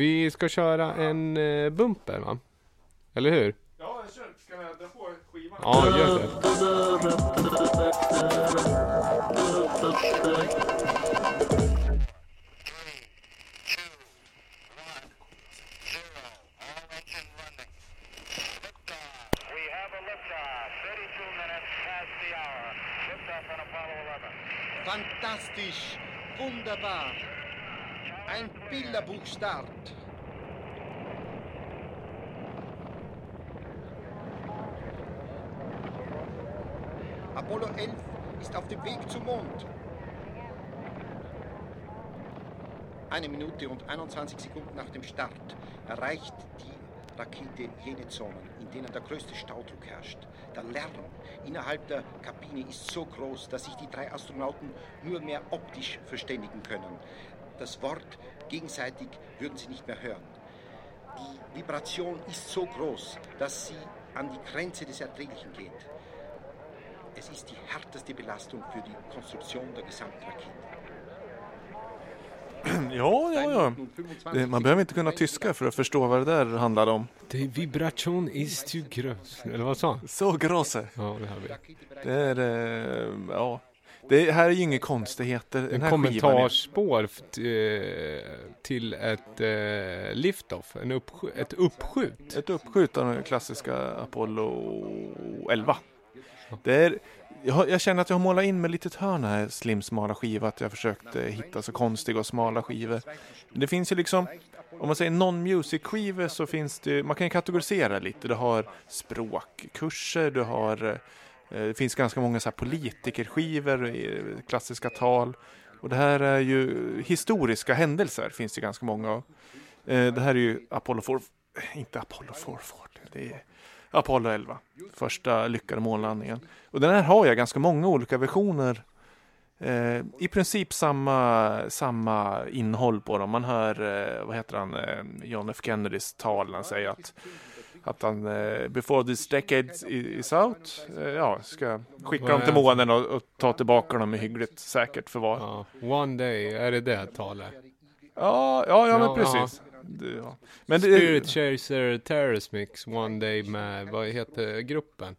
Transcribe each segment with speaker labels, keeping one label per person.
Speaker 1: Vi ska köra en eh, bumper va? Eller hur?
Speaker 2: Ja, kör. Ska jag dra på skivan?
Speaker 1: Ja, gör det.
Speaker 3: We have a liftoff. 32 minutes past the hour. Liftoff on Apollo 11.
Speaker 4: Fantastisch, wunderbar. Ein Bilderbuchstart. Apollo 11 ist auf dem Weg zum Mond. Eine Minute und 21 Sekunden nach dem Start erreicht die Rakete jene Zonen, in denen der größte Staudruck herrscht. Der Lärm innerhalb der Kabine ist so groß, dass sich die drei Astronauten nur mehr optisch verständigen können. Das Wort gegenseitig würden sie nicht mehr hören. Die Vibration ist so groß, dass sie an die Grenze des Erträglichen geht. Es ist die härteste Belastung für die Konstruktion der gesamten Rakete.
Speaker 2: Ja, ja, ja. Det- Man behöver inte kunna tyska för att förstå vad det där handlar om.
Speaker 1: Det vibration is too gross. Eller vad sa han?
Speaker 2: Så grosse.
Speaker 1: Ja, det har vi.
Speaker 2: Det är, eh, ja. Det här är ju inga konstigheter. Den
Speaker 1: En kommentarspår eh, till ett eh, liftoff. En uppskj- ett uppskjut.
Speaker 2: Ett uppskjut av den klassiska Apollo 11. Det är, jag, jag känner att jag har målat in med litet hörn här slim smala skiva. Att jag försökt eh, hitta så konstiga och smala skivor. Men det finns ju liksom, om man säger non-music skivor så finns det, man kan kategorisera lite. Du har språkkurser, du har, eh, Eh, det finns ganska många så här politikerskivor, eh, klassiska tal. Och det här är ju historiska händelser, finns det ganska många av. Det här är ju Apollo 4, inte Apollo 440, det är Apollo 11. Första lyckade månlandningen. Och den här har jag ganska många olika versioner. I princip samma, samma innehåll på dem. Man hör, vad heter han, John F Kennedys tal han säger att, att han, eh, before this decade is out, eh, ja, ska skicka dem till månen och, och ta tillbaka dem i hyggligt säkert förvar.
Speaker 1: Ja. One day, är det det talet?
Speaker 2: Ja, ja, ja, men
Speaker 1: Ja,
Speaker 2: precis. Det, ja. Men det,
Speaker 1: Spirit Chaser Terrorist Mix One Day med, vad heter gruppen?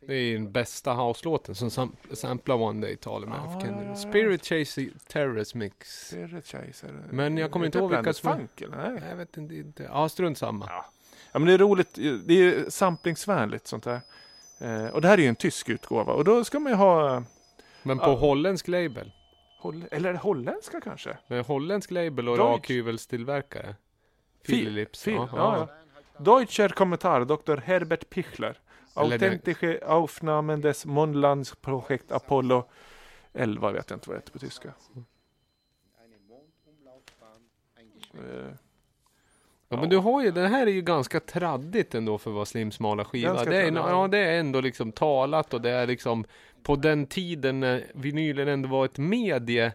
Speaker 1: Det är ju den bästa house-låten som sam samplar One Day talet med. Kennedy.
Speaker 2: ja, ja.
Speaker 1: Spirit Chaser Terrorist Mix.
Speaker 2: Spirit Chaser.
Speaker 1: Men jag kommer inte ihåg vilka som
Speaker 2: Funk, eller? Nej.
Speaker 1: Jag vet inte, inte. Ja, strunt samma.
Speaker 2: Ja. Ja, men det är roligt. Det är ju samplingsvänligt sånt där. Eh, och det här är ju en tysk utgåva. Och då ska man ju ha...
Speaker 1: Men på
Speaker 2: Ja.
Speaker 1: holländsk label.
Speaker 2: Holl eller holländska kanske?
Speaker 1: Med holländsk label och rakhyvelstillverkare. Philips.
Speaker 2: Fil-
Speaker 1: ja.
Speaker 2: ja. Deutscher Kommentar, Dr. Herbert Pichler. Authentische Aufnahmen des Mondlandsprojekt Apollo 11, vet jag inte vad det heter på tyska. Eh,
Speaker 1: Ja, men du har ju, den här är ju ganska traddigt ändå för att vara slimsmala skiva.
Speaker 2: Ganska
Speaker 1: Det är,
Speaker 2: traddigt,
Speaker 1: ja,
Speaker 2: ja.
Speaker 1: det är ändå liksom talat och det är liksom på den tiden när vinylen ändå var ett medie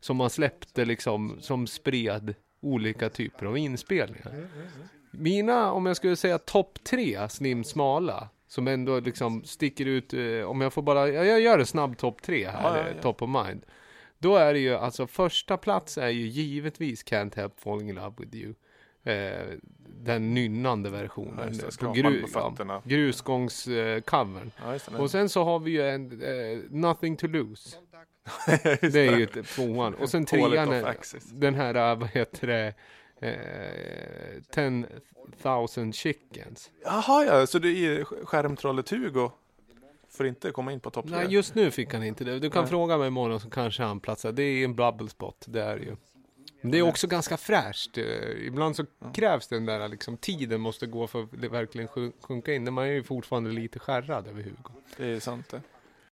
Speaker 1: som man släppte liksom, som spred olika typer av inspelningar. Mina, om jag skulle säga topp tre slimsmala, som ändå liksom sticker ut, eh, om jag får bara, ja, jag gör en snabb topp tre här,
Speaker 2: Ja, ja,
Speaker 1: eh,
Speaker 2: ja.
Speaker 1: top of mind. Då är det ju, alltså första plats är ju givetvis Can't Help Falling In Love With You. Eh, den nynnande versionen.
Speaker 2: Ja, det,
Speaker 1: på gru,
Speaker 2: på fötterna.
Speaker 1: Ja, grusgångscovern.
Speaker 2: ja.
Speaker 1: Och sen så har vi ju en eh, Nothing To Lose. Det är ju tvåan. Och sen trean är den här, eh, vad heter det, eh, 10,000 Chickens.
Speaker 2: Jaha, ja, så det är skärmtrollet Hugo får inte komma in på topp?
Speaker 1: Nej, just nu fick han inte det. Du kan
Speaker 2: Nej.
Speaker 1: fråga mig imorgon så kanske han platsar. Det är en bubble spot, det är ju. Men det är också ganska fräscht. Eh, Ibland så krävs den där liksom, tiden måste gå för att det verkligen sjun- sjunka in. Men man är ju fortfarande lite skärrad över Hugo.
Speaker 2: Det är sant det.